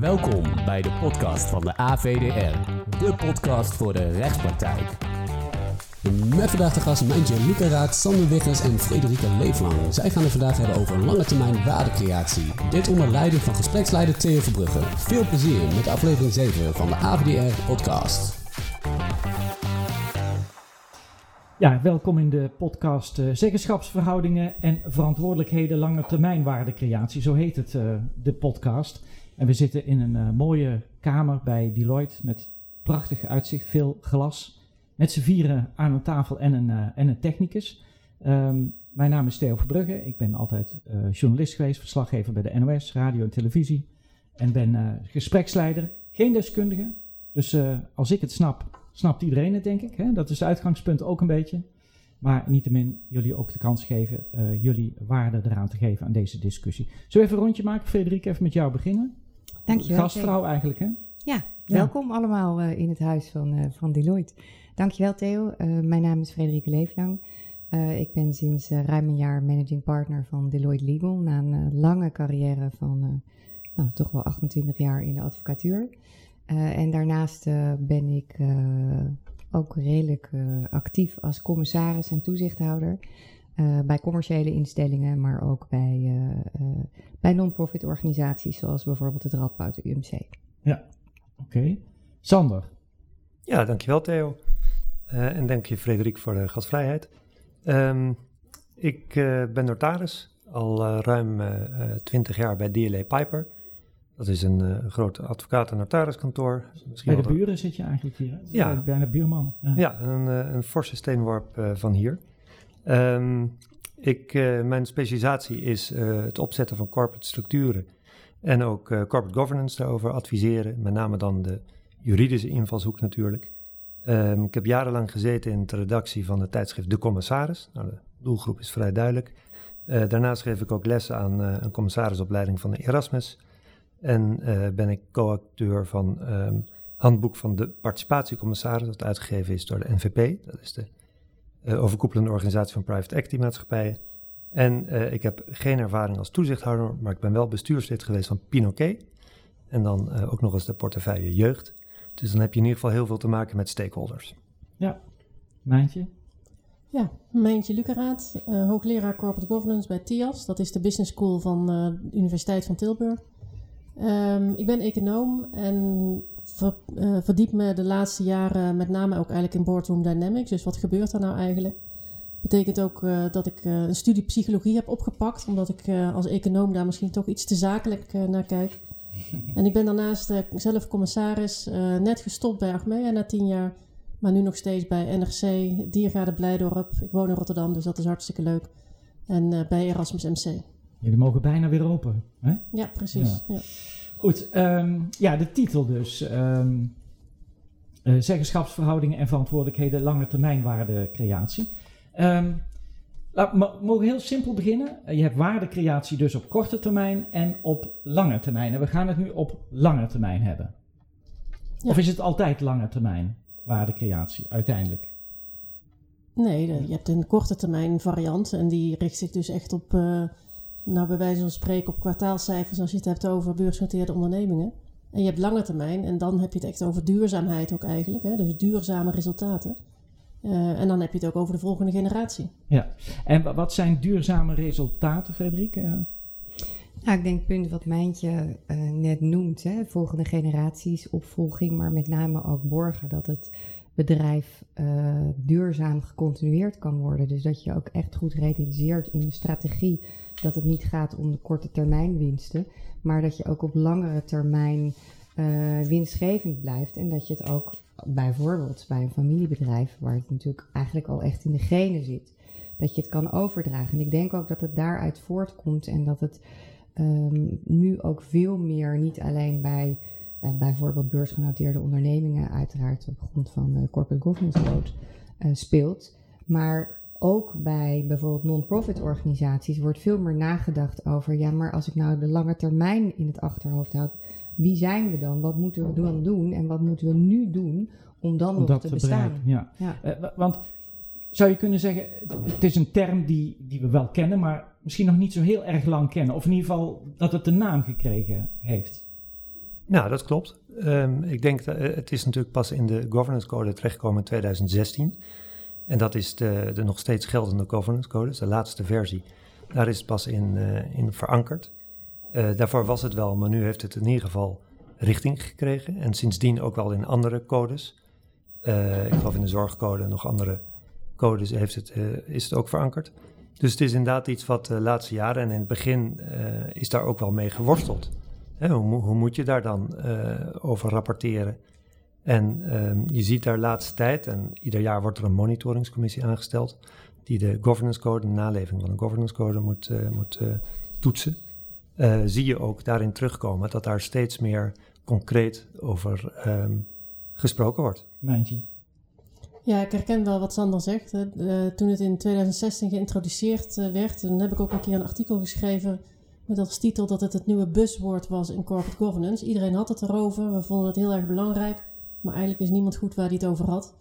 Welkom bij de podcast van de AVDR, de podcast voor de rechtspraktijk. Met vandaag de gast Mijntje Raad, Sander Wiggers en Frederike Leeflang. Zij gaan het vandaag hebben over lange termijn waardecreatie. Dit onder leiding van gespreksleider Theo Verbrugge. Veel plezier met aflevering 7 van de AVDR podcast. Ja, welkom in de podcast uh, Zeggenschapsverhoudingen en verantwoordelijkheden lange termijn waardecreatie. Zo heet het, uh, de podcast. En we zitten in een uh, mooie kamer bij Deloitte met prachtig uitzicht, veel glas. Met z'n vieren aan een tafel en een, en een technicus. Um, mijn naam is Theo Verbrugge. Ik ben altijd journalist geweest, verslaggever bij de NOS, radio en televisie. En ben gespreksleider, geen deskundige. Dus als ik het snap, snapt iedereen het, denk ik. Hè? Dat is het uitgangspunt ook een beetje. Maar niettemin jullie ook de kans geven, jullie waarde eraan te geven aan deze discussie. Zullen we even een rondje maken? Frederik, even met jou beginnen. Dankjewel. Gastvrouw eigenlijk, hè? Ja, welkom allemaal uh, in het huis van, uh, van Deloitte. Dankjewel Theo. mijn naam is Frederike Leeflang. ik ben sinds ruim een jaar managing partner van Deloitte Legal. Na een lange carrière van nou, toch wel 28 jaar in de advocatuur. En daarnaast ben ik ook redelijk actief als commissaris en toezichthouder. Bij commerciële instellingen, maar ook bij, bij non-profit organisaties zoals bijvoorbeeld het Radboud UMC. Ja, oké. Okay. Sander. Ja, dankjewel Theo. en dank je Frederik voor de gastvrijheid. Um, ik ben notaris, al ruim twintig jaar bij DLA Piper. Dat is een uh, groot advocaat- en notariskantoor. Misschien Bij de buren zit je eigenlijk hier. Ja. Bijna buurman. Ja, ja een, een forse steenworp uh, van hier. Um, ik, mijn specialisatie is het opzetten van corporate structuren en ook corporate governance daarover adviseren. Met name dan de juridische invalshoek natuurlijk. Um, ik heb jarenlang gezeten in de redactie van het tijdschrift De Commissaris. Nou, de doelgroep is vrij duidelijk. daarnaast geef ik ook lessen aan een commissarisopleiding van de Erasmus. En ben ik co-auteur van um, Handboek van de Participatiecommissaris, dat uitgegeven is door de NVP. Dat is de overkoepelende organisatie van private equity maatschappijen. En uh, ik heb geen ervaring als toezichthouder, maar ik ben wel bestuurslid geweest van Pinoquet. En dan ook nog eens de portefeuille jeugd. Dus dan heb je in ieder geval heel veel te maken met stakeholders. Ja, Mijntje? Ja, Mijntje Lucaraat, hoogleraar Corporate Governance bij TIAS. Dat is de business school van de Universiteit van Tilburg. Um, ik ben econoom en ver, uh, verdiep me de laatste jaren met name ook eigenlijk in boardroom dynamics. Dus wat gebeurt er nou eigenlijk? Betekent ook uh, dat ik uh, een studie psychologie heb opgepakt, omdat ik als econoom daar misschien toch iets te zakelijk naar kijk. En ik ben daarnaast zelf commissaris, net gestopt bij Achmea na tien jaar, maar nu nog steeds bij NRC, Diergaarde Blijdorp. Ik woon in Rotterdam, dus dat is hartstikke leuk. En bij Erasmus MC. Jullie mogen bijna weer open. Hè? Ja, precies. Ja. Ja. Goed, um, ja, de titel dus. Um, uh, zeggenschapsverhoudingen en verantwoordelijkheden lange termijn waardecreatie. Um, we mogen heel simpel beginnen. Je hebt waardecreatie dus op korte termijn en op lange termijn. En we gaan het nu op lange termijn hebben. Ja. Of is het altijd lange termijn waardecreatie uiteindelijk? Nee, je hebt een korte termijn variant en die richt zich dus echt op... Uh, nou bij wijze van spreken op kwartaalcijfers als je het hebt over beursgenoteerde ondernemingen. En je hebt lange termijn en dan heb je het echt over duurzaamheid ook eigenlijk. Hè? Dus duurzame resultaten. Uh, en dan heb je het ook over de volgende generatie. Ja, en wat zijn duurzame resultaten, Frederik? Uh... Nou, ik denk het punt wat Mijntje uh, net noemt, hè, volgende generaties, opvolging, maar met name ook borgen dat het bedrijf duurzaam gecontinueerd kan worden. Dus dat je ook echt goed realiseert in de strategie dat het niet gaat om de korte termijn winsten, maar dat je ook op langere termijn uh, winstgevend blijft. En dat je het ook bijvoorbeeld bij een familiebedrijf, waar het natuurlijk eigenlijk al echt in de genen zit, dat je het kan overdragen. En ik denk ook dat het daaruit voortkomt en dat het um, nu ook veel meer, niet alleen bij bijvoorbeeld beursgenoteerde ondernemingen, uiteraard op grond van de Corporate Governance Code, uh, speelt, maar ook bij bijvoorbeeld non-profit organisaties wordt veel meer nagedacht over, ja, maar als ik nou de lange termijn in het achterhoofd houd, wie zijn we dan? Wat moeten we dan doen? En wat moeten we nu doen om dan om nog te, te bestaan? Ja. ja. Uh, want zou je kunnen zeggen, het is een term die, die we wel kennen, maar misschien nog niet zo heel erg lang kennen. Of in ieder geval dat het een naam gekregen heeft. Nou, dat klopt. Um, ik denk dat het is natuurlijk pas in de governance code terechtgekomen in 2016. En dat is de, de nog steeds geldende governance code, dus de laatste versie. Daar is het pas in, uh, in verankerd. Uh, daarvoor was het wel, maar nu heeft het in ieder geval richting gekregen. En sindsdien ook wel in andere codes. Ik geloof in de zorgcode en nog andere codes heeft het, is het ook verankerd. Dus het is inderdaad iets wat de laatste jaren en in het begin is daar ook wel mee geworsteld. Hè, hoe, hoe, moet je daar dan over rapporteren? En um, je ziet daar laatste tijd, en ieder jaar wordt er een monitoringscommissie aangesteld, die de governance code, de naleving van de governance code moet, uh, moet uh, toetsen. Uh, zie je ook daarin terugkomen dat daar steeds meer concreet over um, gesproken wordt. Mijntje. Ja, ik herken wel wat Sander zegt. toen het in 2016 geïntroduceerd werd, toen heb ik ook een keer een artikel geschreven met als titel dat het het nieuwe buzzwoord was in corporate governance. Iedereen had het erover, we vonden het heel erg belangrijk. Maar eigenlijk wist niemand goed waar hij het over had.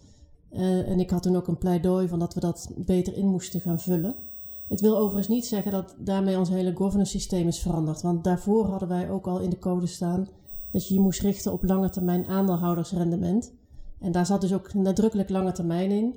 Uh, en ik had toen ook een pleidooi van dat we dat beter in moesten gaan vullen. Het wil overigens niet zeggen dat daarmee ons hele governance systeem is veranderd. Want daarvoor hadden wij ook al in de code staan dat je je moest richten op lange termijn aandeelhoudersrendement. En daar zat dus ook nadrukkelijk lange termijn in.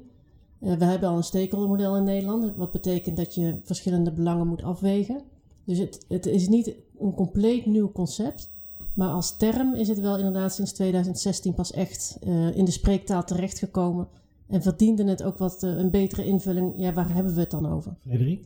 Uh, we hebben al een stakeholdermodel in Nederland, wat betekent dat je verschillende belangen moet afwegen. Dus het, het is niet een compleet nieuw concept. Maar als term is het wel inderdaad sinds 2016 pas echt uh, in de spreektaal terechtgekomen. En verdiende het ook wat uh, een betere invulling. Ja, waar hebben we het dan over? Frederik?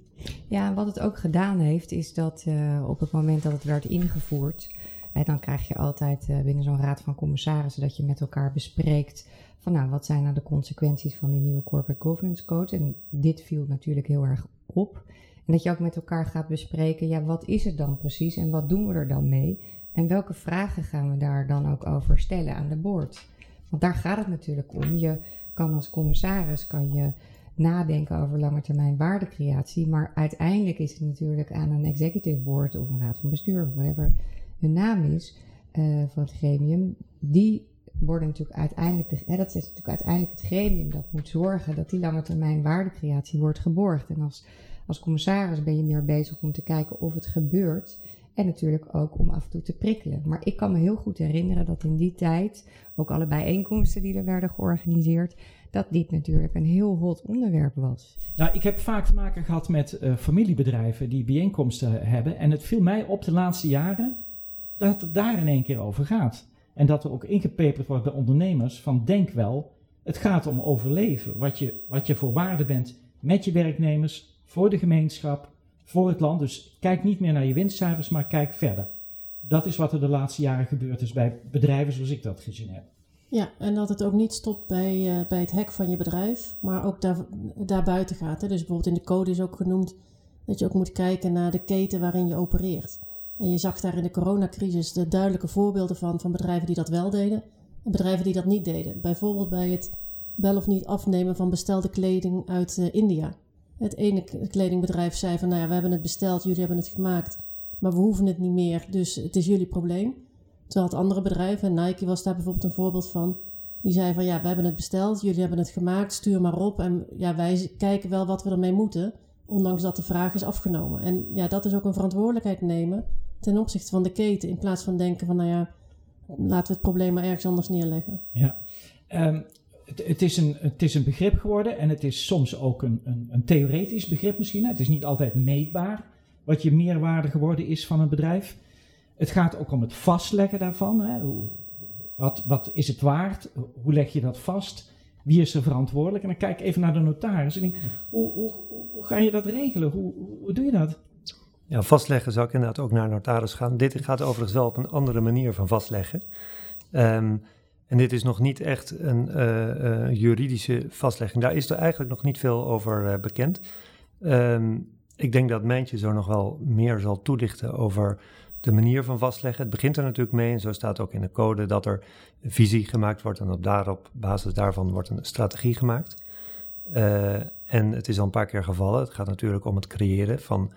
Ja, wat het ook gedaan heeft, is dat uh, op het moment dat het werd ingevoerd. Hè, dan krijg je altijd binnen zo'n raad van commissarissen dat je met elkaar bespreekt. van nou, wat zijn nou de consequenties van die nieuwe corporate governance code? En dit viel natuurlijk heel erg op. Dat je ook met elkaar gaat bespreken, ja, wat is het dan precies en wat doen we er dan mee? En welke vragen gaan we daar dan ook over stellen aan de board? Want daar gaat het natuurlijk om. Je kan als commissaris kan je nadenken over lange termijn waardecreatie, maar uiteindelijk is het natuurlijk aan een executive board of een raad van bestuur, of whatever hun naam is, uh, van het gremium, die worden natuurlijk uiteindelijk, de, dat is natuurlijk uiteindelijk het gremium dat moet zorgen dat die lange termijn waardecreatie wordt geborgd. En als, als commissaris ben je meer bezig om te kijken of het gebeurt en natuurlijk ook om af en toe te prikkelen. Maar ik kan me heel goed herinneren dat in die tijd, ook alle bijeenkomsten die er werden georganiseerd, dat dit natuurlijk een heel hot onderwerp was. Nou, ik heb vaak te maken gehad met uh, familiebedrijven die bijeenkomsten hebben. En het viel mij op de laatste jaren dat het daar in één keer over gaat. En dat er ook ingepeperd wordt bij ondernemers van denk wel, het gaat om overleven. Wat je, wat je voor waarde bent met je werknemers, voor de gemeenschap, voor het land. Dus kijk niet meer naar je winstcijfers, maar kijk verder. Dat is wat er de laatste jaren gebeurd is bij bedrijven zoals ik dat gezien heb. Ja, en dat het ook niet stopt bij, uh, bij het hek van je bedrijf, maar ook daar, daarbuiten gaat. Hè. Dus bijvoorbeeld in de code is ook genoemd dat je ook moet kijken naar de keten waarin je opereert. En je zag daar in de coronacrisis de duidelijke voorbeelden van, van bedrijven die dat wel deden en bedrijven die dat niet deden. Bijvoorbeeld bij het wel of niet afnemen van bestelde kleding uit uh, India. Het ene kledingbedrijf zei van, nou ja, we hebben het besteld, jullie hebben het gemaakt, maar we hoeven het niet meer, dus het is jullie probleem. Terwijl het andere bedrijf, en Nike was daar bijvoorbeeld een voorbeeld van, die zei van, ja, we hebben het besteld, jullie hebben het gemaakt, stuur maar op. En ja, wij kijken wel wat we ermee moeten, ondanks dat de vraag is afgenomen. En ja, dat is ook een verantwoordelijkheid nemen ten opzichte van de keten, in plaats van denken van, nou ja, laten we het probleem maar ergens anders neerleggen. Ja, um, het, het, is een, het is een begrip geworden en het is soms ook een, een, een theoretisch begrip misschien. Het is niet altijd meetbaar wat je meerwaarde geworden is van een bedrijf. Het gaat ook om het vastleggen daarvan. Hè. Wat, wat is het waard? Hoe leg je dat vast? Wie is er verantwoordelijk? En dan kijk ik even naar de notaris en denk, hoe, hoe, hoe ga je dat regelen? Hoe, hoe, doe je dat? Ja, vastleggen zou ik inderdaad ook naar notaris gaan. Dit gaat overigens wel op een andere manier van vastleggen. Um, en dit is nog niet echt een uh, uh, juridische vastlegging. Daar is er eigenlijk nog niet veel over uh, bekend. Um, ik denk dat Mijntje zo nog wel meer zal toelichten over de manier van vastleggen. Het begint er natuurlijk mee, en zo staat ook in de code, dat er een visie gemaakt wordt en op daarop basis daarvan wordt een strategie gemaakt. en het is al een paar keer gevallen. Het gaat natuurlijk om het creëren van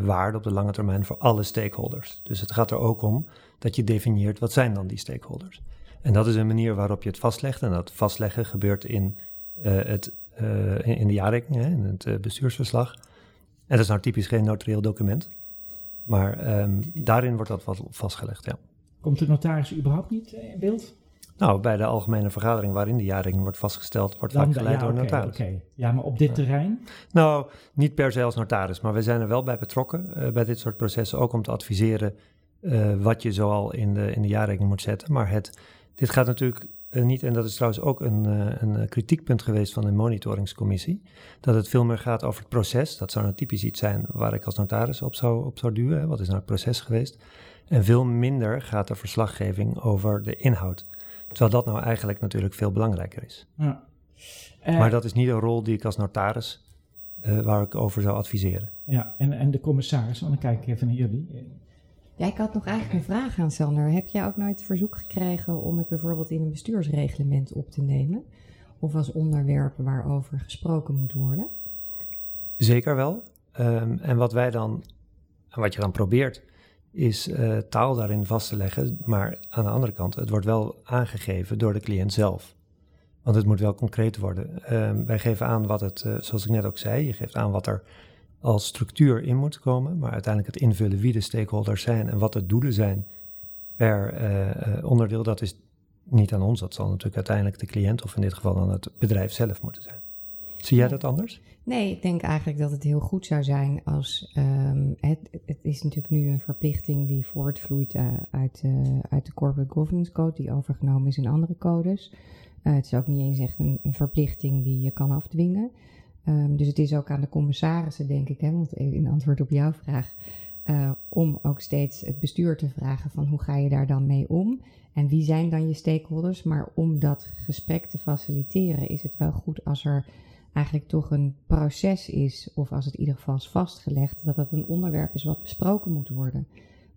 waarde op de lange termijn voor alle stakeholders. Dus het gaat er ook om dat je definieert wat zijn dan die stakeholders. En dat is een manier waarop je het vastlegt. En dat vastleggen gebeurt in, uh, het, uh, in, de jaarrekening, hè, in het uh, bestuursverslag. En dat is nou typisch geen notarieel document. Maar um, daarin wordt dat wat vastgelegd, ja. Komt de notaris überhaupt niet eh, in beeld? Nou, bij de algemene vergadering waarin de jaarrekening wordt vastgesteld, wordt vaak Dan- geleid ja, door een notaris. oké. Ja, maar op dit Ja. terrein? Nou, niet per se als notaris, maar we zijn er wel bij betrokken eh, bij dit soort processen. Ook om te adviseren eh, wat je zoal in de, in de jaarrekening moet zetten. Maar het, dit gaat natuurlijk eh, niet, en dat is trouwens ook een, eh, een eh, kritiekpunt geweest van de monitoringscommissie, dat het veel meer gaat over het proces. Dat zou nou typisch iets zijn waar ik als notaris op zou, op zou duwen. Hè. Wat is nou het proces geweest? En veel minder gaat de verslaggeving over de inhoud. Terwijl dat nou eigenlijk natuurlijk veel belangrijker is. Ja. Maar dat is niet een rol die ik als notaris, waar ik over zou adviseren. Ja, en, en de commissaris, want dan kijk ik even naar jullie. Ja, ik had nog eigenlijk een vraag aan Sander. Heb jij ook nooit verzoek gekregen om het bijvoorbeeld in een bestuursreglement op te nemen? Of als onderwerp waarover gesproken moet worden? Zeker wel. Ehm, en wat wij dan, wat je dan probeert, is eh, taal daarin vast te leggen. Maar aan de andere kant, het wordt wel aangegeven door de cliënt zelf. Want het moet wel concreet worden. Ehm, wij geven aan wat het, eh, zoals ik net ook zei, je geeft aan wat er als structuur in moet komen. Maar uiteindelijk het invullen wie de stakeholders zijn en wat de doelen zijn per eh, eh, onderdeel, dat is niet aan ons. Dat zal natuurlijk uiteindelijk de cliënt of in dit geval dan het bedrijf zelf moeten zijn. Zie jij dat anders? Nee, ik denk eigenlijk dat het heel goed zou zijn als. ehm, het, het is natuurlijk nu een verplichting die voortvloeit eh, uit, uit de Corporate Governance Code, die overgenomen is in andere codes. Het is ook niet eens echt een, een verplichting die je kan afdwingen. Ehm, dus het is ook aan de commissarissen, denk ik, hè, want in antwoord op jouw vraag, eh, om ook steeds het bestuur te vragen van hoe ga je daar dan mee om en wie zijn dan je stakeholders. Maar om dat gesprek te faciliteren is het wel goed als er eigenlijk toch een proces is, of als het in ieder geval is vastgelegd, dat dat een onderwerp is wat besproken moet worden.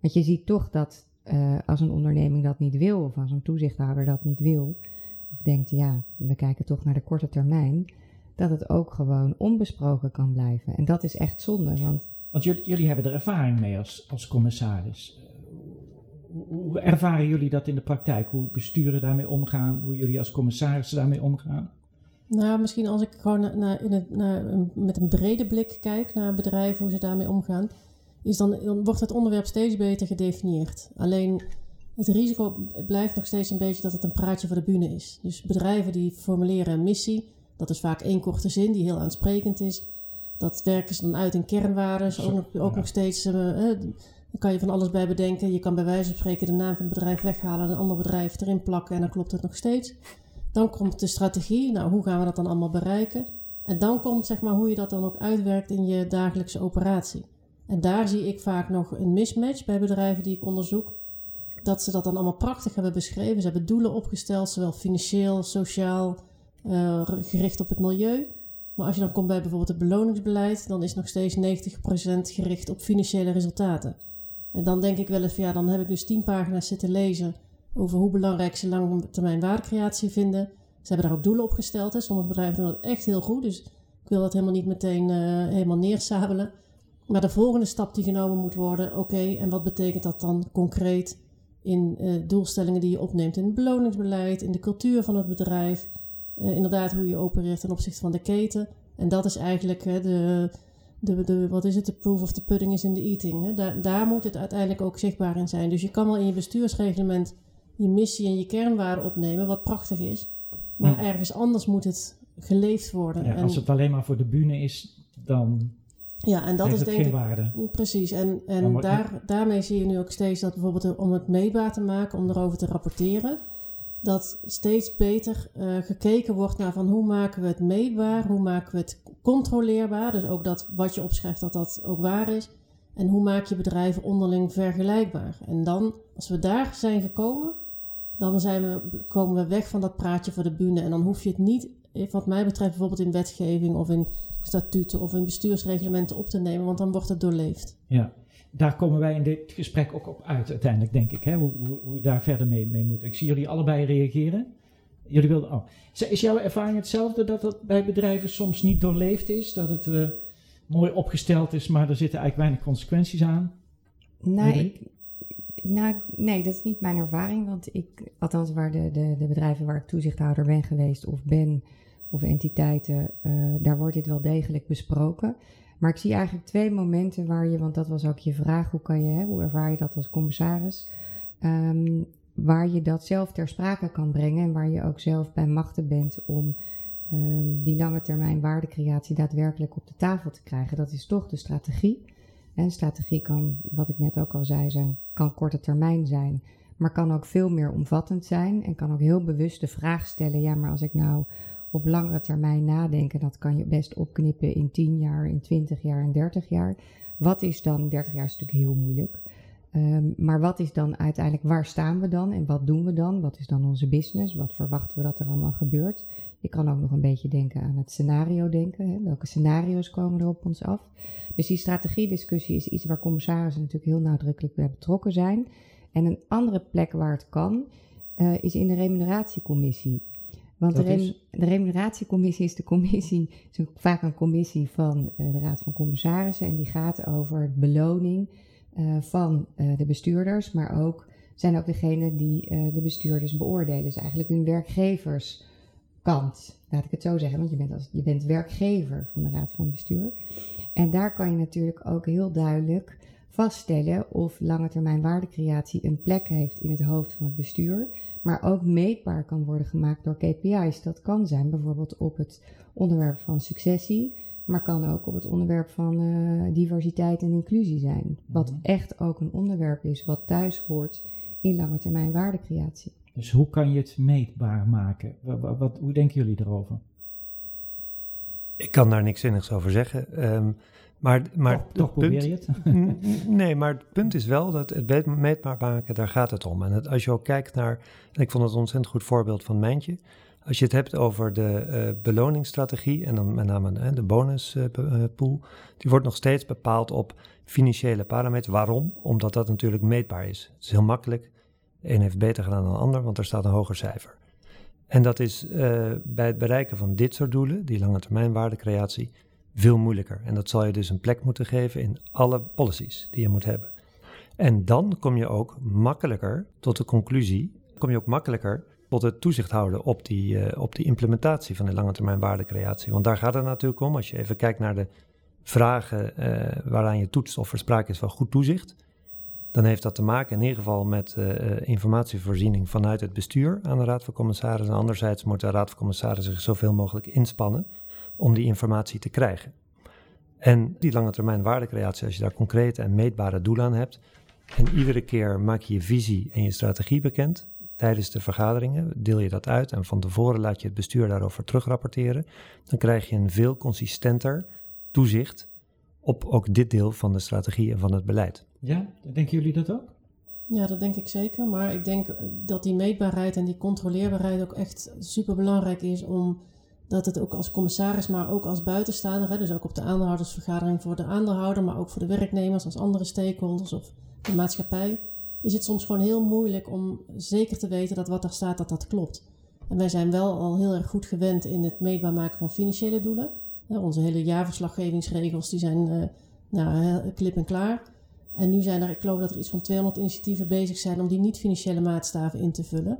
Want je ziet toch dat eh, als een onderneming dat niet wil, of als een toezichthouder dat niet wil, of denkt, ja, we kijken toch naar de korte termijn, dat het ook gewoon onbesproken kan blijven. En dat is echt zonde, want Want jullie, jullie hebben er ervaring mee als, als commissaris. Eh, Hoe, hoe ervaren jullie dat in de praktijk? Hoe besturen daarmee omgaan? Hoe jullie als commissarissen daarmee omgaan? Nou, misschien als ik gewoon naar, naar, in het, naar, een- met een brede blik kijk naar bedrijven, hoe ze daarmee omgaan, is dan, dan wordt het onderwerp steeds beter gedefinieerd. Alleen het risico blijft nog steeds een beetje dat het een praatje voor de bühne is. Dus bedrijven die formuleren een missie, dat is vaak één korte zin die heel aansprekend is. Dat werken ze dan uit in kernwaarden, ook, nog, ook ja. nog steeds. eh, daar kan je van alles bij bedenken. Je kan bij wijze van spreken de naam van het bedrijf weghalen, een ander bedrijf erin plakken en dan klopt het nog steeds. Dan komt de strategie. Nou, hoe gaan we dat dan allemaal bereiken? En dan komt zeg maar hoe je dat dan ook uitwerkt in je dagelijkse operatie. En daar zie ik vaak nog een mismatch bij bedrijven die ik onderzoek. Dat ze dat dan allemaal prachtig hebben beschreven. Ze hebben doelen opgesteld, zowel financieel, sociaal, eh, gericht op het milieu. Maar als je dan komt bij bijvoorbeeld het beloningsbeleid, dan is nog steeds 90% gericht op financiële resultaten. En dan denk ik wel van ja, dan heb ik dus 10 pagina's zitten lezen over hoe belangrijk ze lange termijn waardecreatie vinden. Ze hebben daar ook doelen op gesteld. Hè. Sommige bedrijven doen dat echt heel goed. Dus ik wil dat helemaal niet meteen eh, helemaal neersabelen. Maar de volgende stap die genomen moet worden, oké, en wat betekent dat dan concreet in eh, doelstellingen die je opneemt in het beloningsbeleid, in de cultuur van het bedrijf, eh, inderdaad hoe je opereert ten opzichte van de keten. En dat is eigenlijk hè, de, de, de, wat is het, de proof of the pudding is in the eating. Hè. Daar, daar moet het uiteindelijk ook zichtbaar in zijn. Dus je kan wel in je bestuursreglement je missie en je kernwaarden opnemen, wat prachtig is. Maar Hm. ergens anders moet het geleefd worden. Ja, en, als het alleen maar voor de bühne is, dan ja, en dat heeft is het denk geen ik waarde. Precies, en, en daar, daarmee zie je nu ook steeds dat bijvoorbeeld om het meetbaar te maken, om erover te rapporteren, dat steeds beter eh, gekeken wordt naar van hoe maken we het meetbaar, hoe maken we het controleerbaar, dus ook dat wat je opschrijft dat dat ook waar is, en hoe maak je bedrijven onderling vergelijkbaar. En dan, als we daar zijn gekomen, dan zijn we, komen we weg van dat praatje voor de bühne en dan hoef je het niet, eh, wat mij betreft bijvoorbeeld in wetgeving of in statuten of in bestuursreglementen op te nemen, want dan wordt het doorleefd. Ja, daar komen wij in dit gesprek ook op uit uiteindelijk, denk ik. Hè? Hoe, hoe, daar verder mee, mee moeten. Ik zie jullie allebei reageren. Jullie wilden, oh. Is- jouw ervaring hetzelfde dat dat bij bedrijven soms niet doorleefd is? Dat het eh, mooi opgesteld is, maar er zitten eigenlijk weinig consequenties aan? Nou, Weet ik, nou, nee, dat is niet mijn ervaring. Want ik, althans, waar de, de, de bedrijven waar ik toezichthouder ben geweest of ben, of entiteiten, eh, daar wordt dit wel degelijk besproken. Maar ik zie eigenlijk twee momenten waar je, want dat was ook je vraag, hoe kan je, hè, hoe ervaar je dat als commissaris? ehm, waar je dat zelf ter sprake kan brengen en waar je ook zelf bij machten bent om ehm, die lange termijn waardecreatie daadwerkelijk op de tafel te krijgen. Dat is toch de strategie. En strategie kan, wat ik net ook al zei, zijn, kan korte termijn zijn, maar kan ook veel meer omvattend zijn en kan ook heel bewust de vraag stellen: ja, maar als ik nou op langere termijn nadenken, dat kan je best opknippen in 10 jaar, in 20 jaar en 30 jaar. Wat is dan, 30 jaar is natuurlijk heel moeilijk. Ehm, maar wat is dan uiteindelijk, waar staan we dan en wat doen we dan? Wat is dan onze business? Wat verwachten we dat er allemaal gebeurt? Je kan ook nog een beetje denken aan het scenario denken. Hè? Welke scenario's komen er op ons af? Dus die strategiediscussie is iets waar commissarissen natuurlijk heel nadrukkelijk bij betrokken zijn. En een andere plek waar het kan, uh, is in de remuneratiecommissie. Want de, de, remuneratiecommissie is de commissie, is vaak een commissie van uh, de Raad van Commissarissen. En die gaat over beloning uh, van uh, de bestuurders, maar ook zijn ook degene die de bestuurders beoordelen. Dus eigenlijk hun werkgeverskant, laat ik het zo zeggen. Want je bent, als, je bent werkgever van de Raad van Bestuur. En daar kan je natuurlijk ook heel duidelijk vaststellen of lange termijn waardecreatie een plek heeft in het hoofd van het bestuur, maar ook meetbaar kan worden gemaakt door KPI's. Dat kan zijn bijvoorbeeld op het onderwerp van successie, maar kan ook op het onderwerp van uh, diversiteit en inclusie zijn. Wat mhm. echt ook een onderwerp is wat thuis hoort in lange termijn waardecreatie. Dus hoe kan je het meetbaar maken? Wat, wat, hoe denken jullie erover? Ik kan daar niks zinnigs over zeggen. Um, maar, maar toch, toch probeer punt, je het? nee, maar het punt is wel dat het meetbaar maken, daar gaat het om. En het, als je ook kijkt naar, ik vond het een ontzettend goed voorbeeld van Mijntje. Als je het hebt over de uh, beloningsstrategie en dan met name uh, de bonuspool, uh, die wordt nog steeds bepaald op financiële parameters. Waarom? Omdat dat natuurlijk meetbaar is. Het is heel makkelijk. De een heeft beter gedaan dan de ander, want er staat een hoger cijfer. En dat is bij het bereiken van dit soort doelen, die lange termijn waardecreatie, veel moeilijker. En dat zal je dus een plek moeten geven in alle policies die je moet hebben. En dan kom je ook makkelijker tot de conclusie, kom je ook makkelijker tot het toezicht houden op die, uh, op die implementatie van de lange termijn waardecreatie. Want daar gaat het natuurlijk om. Als je even kijkt naar de vragen uh, waaraan je toetst of er sprake is van goed toezicht, dan heeft dat te maken in ieder geval met uh, informatievoorziening vanuit het bestuur aan de Raad van Commissarissen. En anderzijds moet de Raad van Commissarissen zich zoveel mogelijk inspannen om die informatie te krijgen. En die lange termijn waardecreatie, als je daar concrete en meetbare doelen aan hebt, en iedere keer maak je je visie en je strategie bekend tijdens de vergaderingen, deel je dat uit en van tevoren laat je het bestuur daarover terugrapporteren, dan krijg je een veel consistenter toezicht op ook dit deel van de strategie en van het beleid. Ja, denken jullie dat ook? Ja, dat denk ik zeker. Maar ik denk dat die meetbaarheid en die controleerbaarheid ook echt super belangrijk is om dat het ook als commissaris, maar ook als buitenstaander, hè, dus ook op de aandeelhoudersvergadering voor de aandeelhouder, maar ook voor de werknemers als andere stakeholders of de maatschappij, is het soms gewoon heel moeilijk om zeker te weten dat wat daar staat, dat dat klopt. En wij zijn wel al heel erg goed gewend in het meetbaar maken van financiële doelen. onze hele jaarverslaggevingsregels die zijn uh, nou, klip en klaar. En nu zijn er, ik geloof dat er iets van 200 initiatieven bezig zijn om die niet-financiële maatstaven in te vullen.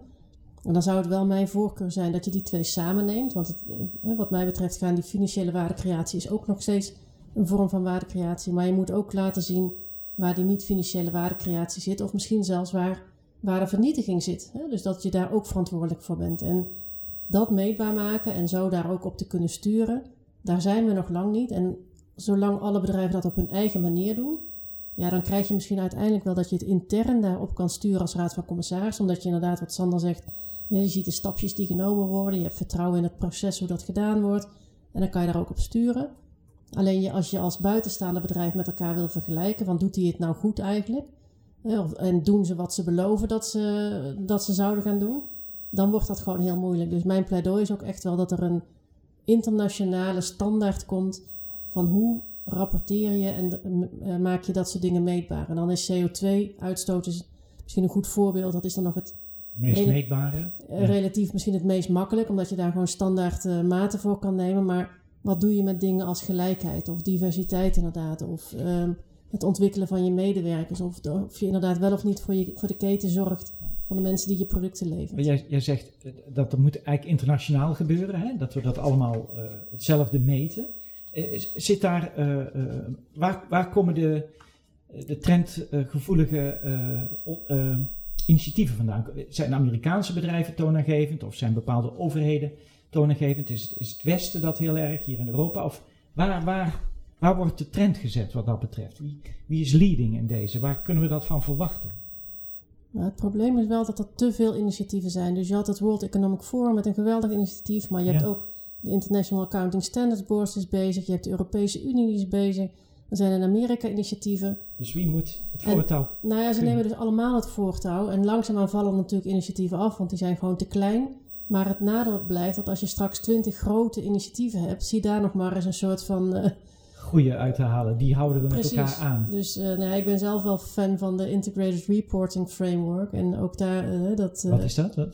En dan zou het wel mijn voorkeur zijn dat je die twee samenneemt. Want het, eh, wat mij betreft gaan die financiële waardecreatie is ook nog steeds een vorm van waardecreatie. Maar je moet ook laten zien waar die niet-financiële waardecreatie zit. Of misschien zelfs waar waardevernietiging zit. Hè? Dus dat je daar ook verantwoordelijk voor bent. En dat meetbaar maken en zo daar ook op te kunnen sturen, daar zijn we nog lang niet. En zolang alle bedrijven dat op hun eigen manier doen, ja, dan krijg je misschien uiteindelijk wel dat je het intern daarop kan sturen als raad van commissaris. Omdat je inderdaad, wat Sander zegt, je ziet de stapjes die genomen worden. Je hebt vertrouwen in het proces, hoe dat gedaan wordt. En dan kan je daar ook op sturen. Alleen je, als je als buitenstaande bedrijf met elkaar wil vergelijken, van doet hij het nou goed eigenlijk? En doen ze wat ze beloven dat ze, dat ze zouden gaan doen? Dan wordt dat gewoon heel moeilijk. Dus mijn pleidooi is ook echt wel dat er een internationale standaard komt van hoe rapporteer je en eh, maak je dat soort dingen meetbaar. En dan is CO2-uitstoot misschien een goed voorbeeld. Dat is dan nog het meest meetbare. Eh, relatief misschien het meest makkelijk, omdat je daar gewoon standaard uh, maten voor kan nemen. Maar wat doe je met dingen als gelijkheid of diversiteit inderdaad? Of uh, het ontwikkelen van je medewerkers? Of, of, je inderdaad wel of niet voor, je, voor de keten zorgt van de mensen die je producten leveren. Jij, jij zegt eh, dat dat moet eigenlijk internationaal gebeuren, hè? dat we dat allemaal uh, hetzelfde meten. zit daar, waar, waar komen de, de trendgevoelige initiatieven vandaan? Zijn Amerikaanse bedrijven toonaangevend of zijn bepaalde overheden toonaangevend? Is het, is het Westen dat heel erg hier in Europa? Of waar, waar, waar wordt de trend gezet wat dat betreft? Wie, wie is leading in deze? Waar kunnen we dat van verwachten? Nou, het probleem is wel dat er te veel initiatieven zijn. Dus je had het World Economic Forum met een geweldig initiatief, maar je hebt ook de International Accounting Standards Board is bezig, je hebt de Europese Unie die is bezig, er zijn in Amerika initiatieven. Dus wie moet het En- voortouw? Nou ja, ze nemen dus allemaal het voortouw en langzaamaan vallen natuurlijk initiatieven af, want die zijn gewoon te klein. Maar het nadeel blijft dat als je straks twintig grote initiatieven hebt, zie daar nog maar eens een soort van eh, Goeie uit te halen, die houden we met elkaar aan. Dus eh, nou ja, ik ben zelf wel fan van de Integrated Reporting Framework. En ook daar, eh, dat... Wat is dat? Wat?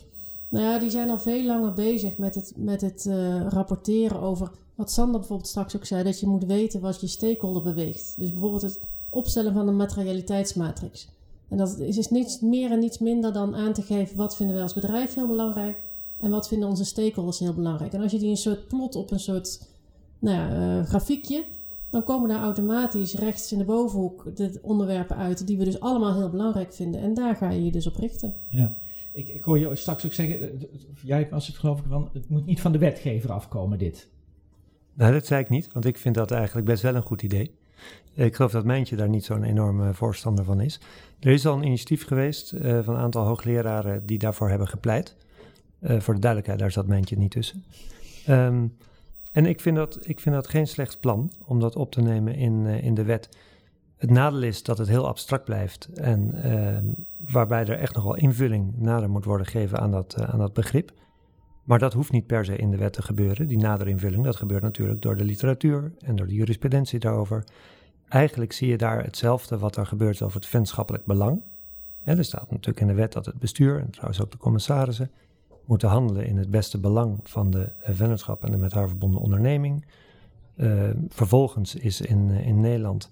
Nou ja, die zijn al veel langer bezig met het, met het rapporteren over... Wat Sander bijvoorbeeld straks ook zei, dat je moet weten wat je stakeholder beweegt. Dus bijvoorbeeld het opstellen van een materialiteitsmatrix. En dat is, niets meer en niets minder dan aan te geven... wat vinden wij als bedrijf heel belangrijk... en wat vinden onze stakeholders heel belangrijk. En als je die een soort plot op een soort nou ja, eh, grafiekje dan komen daar automatisch rechts in de bovenhoek de onderwerpen uit die we dus allemaal heel belangrijk vinden. En daar ga je je dus op richten. Ja. Ik, ik hoor je straks ook zeggen, eh, jij was het geloof ik van, het moet niet van de wetgever afkomen dit. Nou, dat zei ik niet, want ik vind dat eigenlijk best wel een goed idee. Ik geloof dat Mijntje daar niet zo'n enorme voorstander van is. Er is al een initiatief geweest eh, van een aantal hoogleraren die daarvoor hebben gepleit. Eh, voor de duidelijkheid, daar zat Mijntje niet tussen. Ehm, en ik vind, dat, ik vind dat geen slecht plan om dat op te nemen in, eh, in de wet. Het nadeel is dat het heel abstract blijft en ehm, waarbij er echt nog wel invulling nader moet worden gegeven aan dat, aan dat begrip. Maar dat hoeft niet per se in de wet te gebeuren. Die nadere invulling, dat gebeurt natuurlijk door de literatuur en door de jurisprudentie daarover. Eigenlijk zie je daar hetzelfde wat er gebeurt over het vennootschappelijk belang. Hè, er staat natuurlijk in de wet dat het bestuur en trouwens ook de commissarissen moeten handelen in het beste belang van de vennootschap en de met haar verbonden onderneming. Eh, vervolgens is in, eh, in Nederland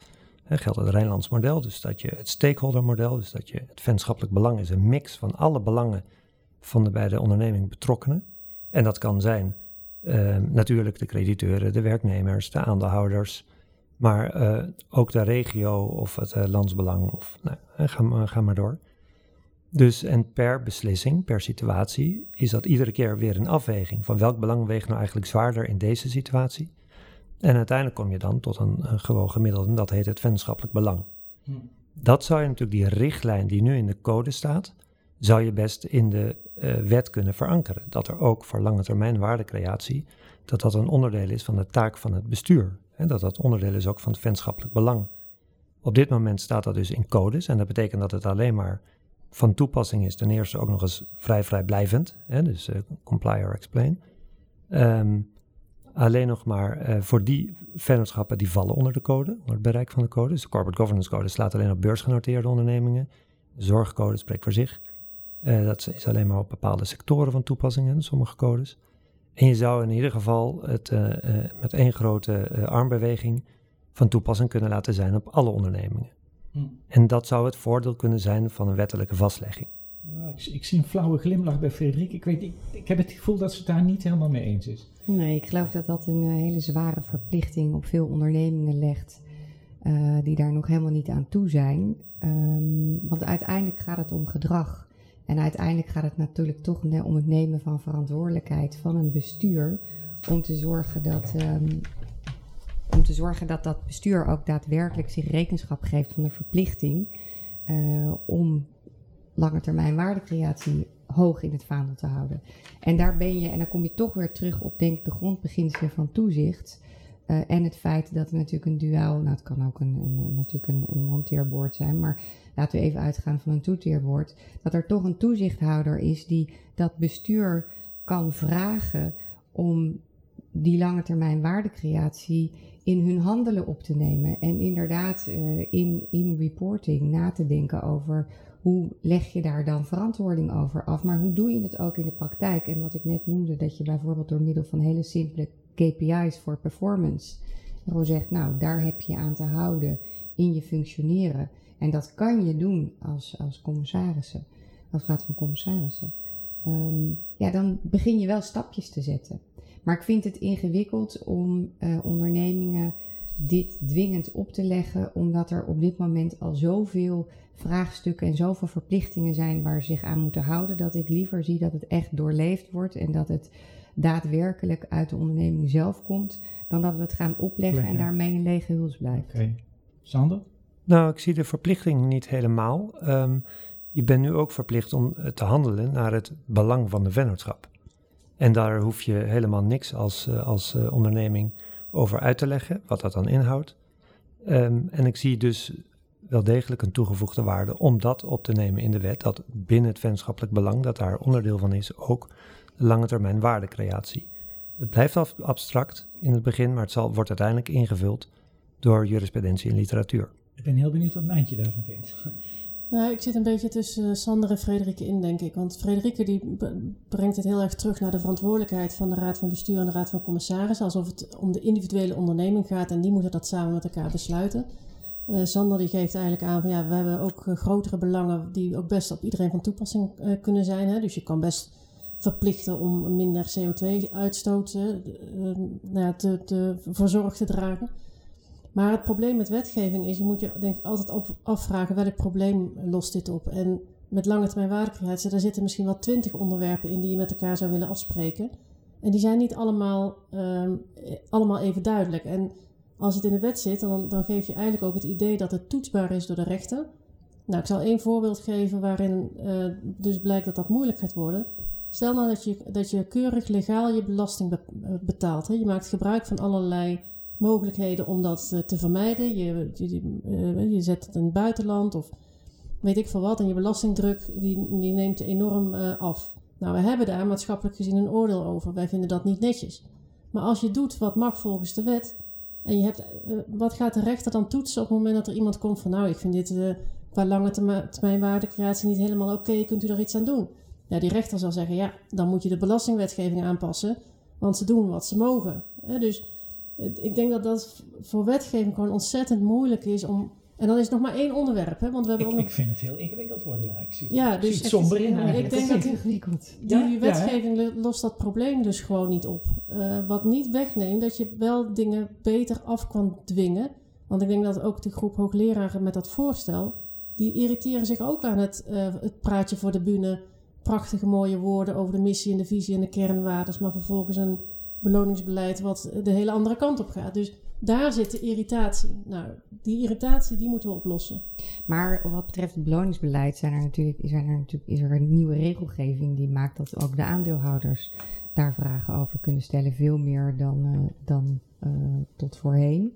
geldt het Rijnlands model, dus dat je het stakeholder model, dus dat je het vennootschappelijk belang is een mix van alle belangen van de bij de onderneming betrokkenen. En dat kan zijn eh, natuurlijk de crediteuren, de werknemers, de aandeelhouders, maar eh, ook de regio of het eh, landsbelang. Of, nou, eh, ga, maar- ga maar door. Dus en per beslissing, per situatie, is dat iedere keer weer een afweging van welk belang weegt nou eigenlijk zwaarder in deze situatie. En uiteindelijk kom je dan tot een, een gewoon gemiddelde, en dat heet het vennootschappelijk belang. Hm. Dat zou je natuurlijk, die richtlijn die nu in de code staat, zou je best in de eh, wet kunnen verankeren. Dat er ook voor lange termijn waardecreatie, dat dat een onderdeel is van de taak van het bestuur. En dat dat onderdeel is ook van het vennootschappelijk belang. Op dit moment staat dat dus in codes en dat betekent dat het alleen maar van toepassing is. Ten eerste ook nog eens vrij vrijblijvend, hè, dus eh, comply or explain. Ehm, alleen nog maar eh, voor die vennootschappen die vallen onder de code, onder het bereik van de code. Dus de Corporate Governance Code slaat alleen op beursgenoteerde ondernemingen. De zorgcode spreekt voor zich. Eh, dat is alleen maar op bepaalde sectoren van toepassing, hè, sommige codes. En je zou in ieder geval het eh, eh, met één grote eh, armbeweging van toepassing kunnen laten zijn op alle ondernemingen. Hm. En dat zou het voordeel kunnen zijn van een wettelijke vastlegging. Nou, ik, ik zie een flauwe glimlach bij Frederik. Ik, weet, ik, ik heb het gevoel dat ze het daar niet helemaal mee eens is. Nee, ik geloof dat dat een hele zware verplichting op veel ondernemingen legt. eh, die daar nog helemaal niet aan toe zijn. Ehm, want uiteindelijk gaat het om gedrag. En uiteindelijk gaat het natuurlijk toch om het nemen van verantwoordelijkheid van een bestuur. Om te zorgen dat, ehm, om te zorgen dat dat bestuur ook daadwerkelijk zich rekenschap geeft van de verplichting. eh, om lange termijn waardecreatie hoog in het vaandel te houden. En daar ben je, en dan kom je toch weer terug op denk ik de grondbeginselen van toezicht. Eh, en het feit dat er natuurlijk een duaal, nou het kan ook een, een, natuurlijk een, een zijn, maar laten we even uitgaan van een toeteerboord. Dat er toch een toezichthouder is die dat bestuur kan vragen om die lange termijn waardecreatie in hun handelen op te nemen. En inderdaad eh, in, in reporting na te denken over hoe leg je daar dan verantwoording over af? Maar hoe doe je het ook in de praktijk? En wat ik net noemde, dat je bijvoorbeeld door middel van hele simpele KPI's voor performance gewoon zegt, nou, daar heb je aan te houden in je functioneren. En dat kan je doen als, als commissarissen, als raad van commissarissen. Ehm, ja, dan begin je wel stapjes te zetten. Maar ik vind het ingewikkeld om eh, ondernemingen dit dwingend op te leggen, omdat er op dit moment al zoveel vraagstukken en zoveel verplichtingen zijn waar ze zich aan moeten houden, dat ik liever zie dat het echt doorleefd wordt en dat het daadwerkelijk uit de onderneming zelf komt, dan dat we het gaan opleggen en daarmee een lege huls blijft. Oké. Sander? Nou, ik zie de verplichting niet helemaal. Ehm, je bent nu ook verplicht om te handelen naar het belang van de vennootschap. En daar hoef je helemaal niks als, eh, als eh, onderneming over uit te leggen, wat dat dan inhoudt. Ehm, en ik zie dus wel degelijk een toegevoegde waarde om dat op te nemen in de wet, dat binnen het vennootschappelijk belang, dat daar onderdeel van is, ook lange termijn waardecreatie. Het blijft af- abstract in het begin, maar het zal, wordt uiteindelijk ingevuld door jurisprudentie en literatuur. Ik ben heel benieuwd wat Mijntje daarvan vindt. Nou, ik zit een beetje tussen Sander en Frederike in, denk ik. Want Frederike die brengt het heel erg terug naar de verantwoordelijkheid van de Raad van Bestuur en de Raad van Commissarissen. Alsof het om de individuele onderneming gaat en die moeten dat samen met elkaar besluiten. Eh, Sander die geeft eigenlijk aan van ja, we hebben ook eh, grotere belangen die ook best op iedereen van toepassing eh, kunnen zijn. Hè? Dus je kan best verplichten om minder CO2-uitstoot eh, nou te, te, voor te dragen. Maar het probleem met wetgeving is, je moet je denk ik altijd afvragen welk probleem lost dit op. En met lange termijn waardecreatie, daar zitten misschien wel twintig onderwerpen in die je met elkaar zou willen afspreken. En die zijn niet allemaal, ehm, eh, allemaal even duidelijk. En als het in de wet zit, dan, dan geef je eigenlijk ook het idee dat het toetsbaar is door de rechter. Nou, ik zal één voorbeeld geven waarin eh, dus blijkt dat dat moeilijk gaat worden. Stel nou dat je, dat je keurig legaal je belasting be- betaalt. Hè. Je maakt gebruik van allerlei mogelijkheden om dat eh, te vermijden. Je, je, eh, je zet het in het buitenland of weet ik veel wat. En je belastingdruk die, die neemt enorm eh, af. Nou, we hebben daar maatschappelijk gezien een oordeel over. Wij vinden dat niet netjes. Maar als je doet wat mag volgens de wet. En je hebt, wat gaat de rechter dan toetsen op het moment dat er iemand komt van... nou, ik vind dit qua lange termijn waardecreatie niet helemaal oké. kunt u daar iets aan doen? Ja, die rechter zal zeggen, ja, dan moet je de belastingwetgeving aanpassen. Want ze doen wat ze mogen. Hè, dus ik denk dat dat voor wetgeving gewoon ontzettend moeilijk is om... En dan is het nog maar één onderwerp, hè? Want we hebben Ik, ook nog... ik vind het heel ingewikkeld worden, ja. Ik zie, Ja, ik zie dus het somber in ik eigenlijk. denk het dat ingewikkeld. Die Ja, wetgeving lo- lost dat probleem dus gewoon niet op. Eh, wat niet wegneemt dat je wel dingen beter af kan dwingen. Want ik denk dat ook de groep hoogleraren met dat voorstel... die irriteren zich ook aan het, eh, het praatje voor de bühne... prachtige mooie woorden over de missie en de visie en de kernwaarden... maar vervolgens een beloningsbeleid wat de hele andere kant op gaat. Dus daar zit de irritatie. Nou, die irritatie die moeten we oplossen. Maar wat betreft het beloningsbeleid zijn er natuurlijk, er natuurlijk, is er een nieuwe regelgeving die maakt dat ook de aandeelhouders daar vragen over kunnen stellen. Veel meer dan, eh, dan eh, tot voorheen.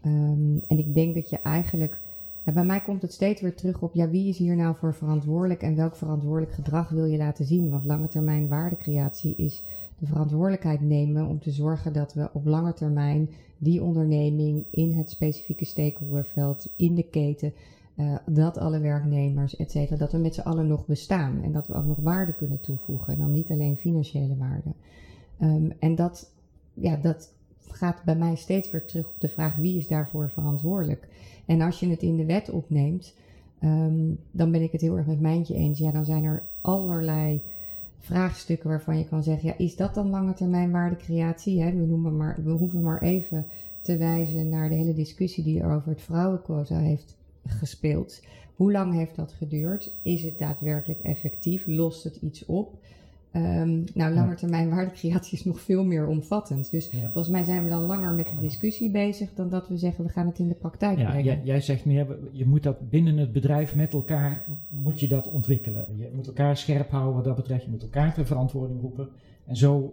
Ehm, en ik denk dat je eigenlijk. En bij mij komt het steeds weer terug op ja, wie is hier nou voor verantwoordelijk en welk verantwoordelijk gedrag wil je laten zien? Want lange termijn waardecreatie is de verantwoordelijkheid nemen om te zorgen dat we op lange termijn die onderneming in het specifieke stakeholderveld, in de keten, eh, dat alle werknemers, et cetera, dat we met z'n allen nog bestaan en dat we ook nog waarde kunnen toevoegen en dan niet alleen financiële waarde. Ehm, en dat, ja, dat gaat bij mij steeds weer terug op de vraag wie is daarvoor verantwoordelijk. En als je het in de wet opneemt, ehm, dan ben ik het heel erg met Mijntje eens. Ja, dan zijn er allerlei vraagstukken waarvan je kan zeggen, ja, is dat dan lange termijn waardecreatie? Hè? We, noemen maar, we hoeven maar even te wijzen naar de hele discussie die er over het vrouwenquota heeft gespeeld. Hoe lang heeft dat geduurd? Is het daadwerkelijk effectief? Lost het iets op? Ehm nou, langetermijn waardecreatie is nog veel meer omvattend. Dus Ja. volgens mij zijn we dan langer met de discussie bezig dan dat we zeggen we gaan het in de praktijk Ja, brengen. jij, jij zegt meer, je moet dat binnen het bedrijf met elkaar, moet je dat ontwikkelen. Je moet elkaar scherp houden wat dat betreft, je moet elkaar ter verantwoording roepen. En zo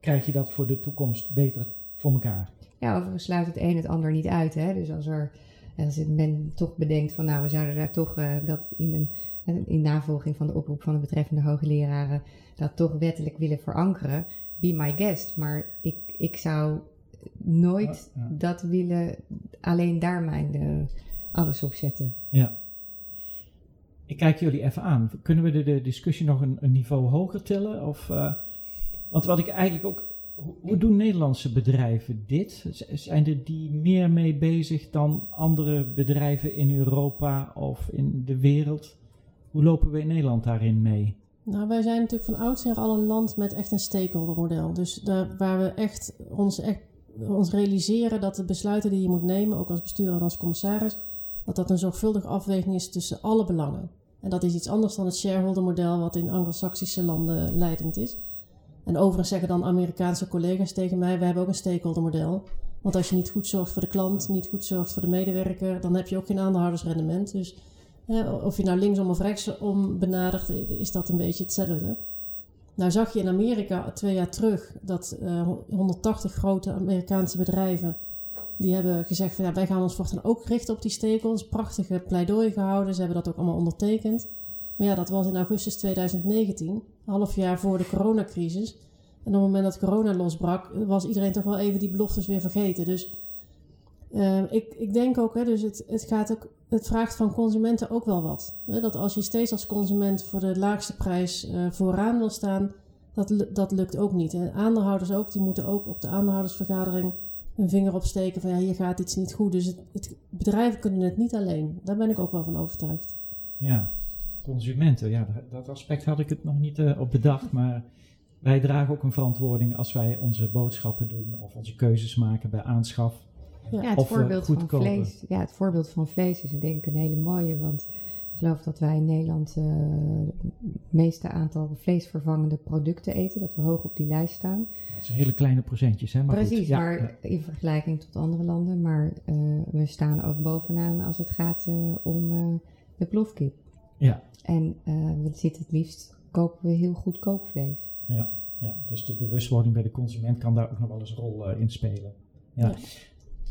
krijg je dat voor de toekomst beter voor elkaar. Ja, overigens sluit het een het ander niet uit. Hè? Dus als er als men toch bedenkt van nou, we zouden daar toch eh, dat in een in navolging van de oproep van de betreffende hoogleraren dat toch wettelijk willen verankeren, be my guest. Maar ik, ik zou nooit Ja, ja. dat willen, alleen daar mijn eh, alles op zetten. Ja. Ik kijk jullie even aan. Kunnen we de, de discussie nog een, een niveau hoger tillen? Of, eh, want wat ik eigenlijk ook. Hoe, doen Nederlandse bedrijven dit? Zijn er die meer mee bezig dan andere bedrijven in Europa of in de wereld? Hoe lopen we in Nederland daarin mee? Nou, wij zijn natuurlijk van oudsher al een land met echt een stakeholder model. Dus daar, waar we echt ons echt ons realiseren dat de besluiten die je moet nemen, ook als bestuurder en als commissaris, dat dat een zorgvuldige afweging is tussen alle belangen. En dat is iets anders dan het shareholder model wat in Anglo-Saxische landen leidend is. En overigens zeggen dan Amerikaanse collega's tegen mij, we hebben ook een stakeholder model. Want als je niet goed zorgt voor de klant, niet goed zorgt voor de medewerker, dan heb je ook geen aandeelhoudersrendement. Dus of je nou linksom of rechtsom benadert, is dat een beetje hetzelfde. Nou zag je in Amerika twee jaar terug dat 180 eh, grote Amerikaanse bedrijven die hebben gezegd van ja, wij gaan ons voortaan ook richten op die stakeholders. Prachtige pleidooi gehouden, ze hebben dat ook allemaal ondertekend. Maar ja, dat was in augustus 2019, een half jaar voor de coronacrisis. En op het moment dat corona losbrak, was iedereen toch wel even die beloftes weer vergeten. Dus uh, ik, ik denk ook, hè, dus het, het, gaat ook, het vraagt van consumenten ook wel wat. Hè? Dat als je steeds als consument voor de laagste prijs uh, vooraan wil staan, dat, dat lukt ook niet. En aandeelhouders ook, die moeten ook op de aandeelhoudersvergadering een vinger opsteken van ja, hier gaat iets niet goed. Dus het, het, bedrijven kunnen het niet alleen. Daar ben ik ook wel van overtuigd. Ja, consumenten, ja, dat aspect had ik het nog niet uh, op bedacht, maar wij dragen ook een verantwoording als wij onze boodschappen doen of onze keuzes maken bij aanschaf. Ja, ja het eh, voorbeeld van vlees. Ja, het voorbeeld van vlees is denk ik een hele mooie, want ik geloof dat wij in Nederland uh, het meeste aantal vleesvervangende producten eten, dat we hoog op die lijst staan. Dat zijn hele kleine procentjes, hè? Maar Precies, ja, maar in vergelijking tot andere landen. Maar uh, we staan ook bovenaan als het gaat uh, om de plofkip. Ja. En we zitten het liefst, kopen we heel goedkoop vlees. Ja, ja, dus de bewustwording bij de consument kan daar ook nog wel eens een rol in spelen. ja. ja.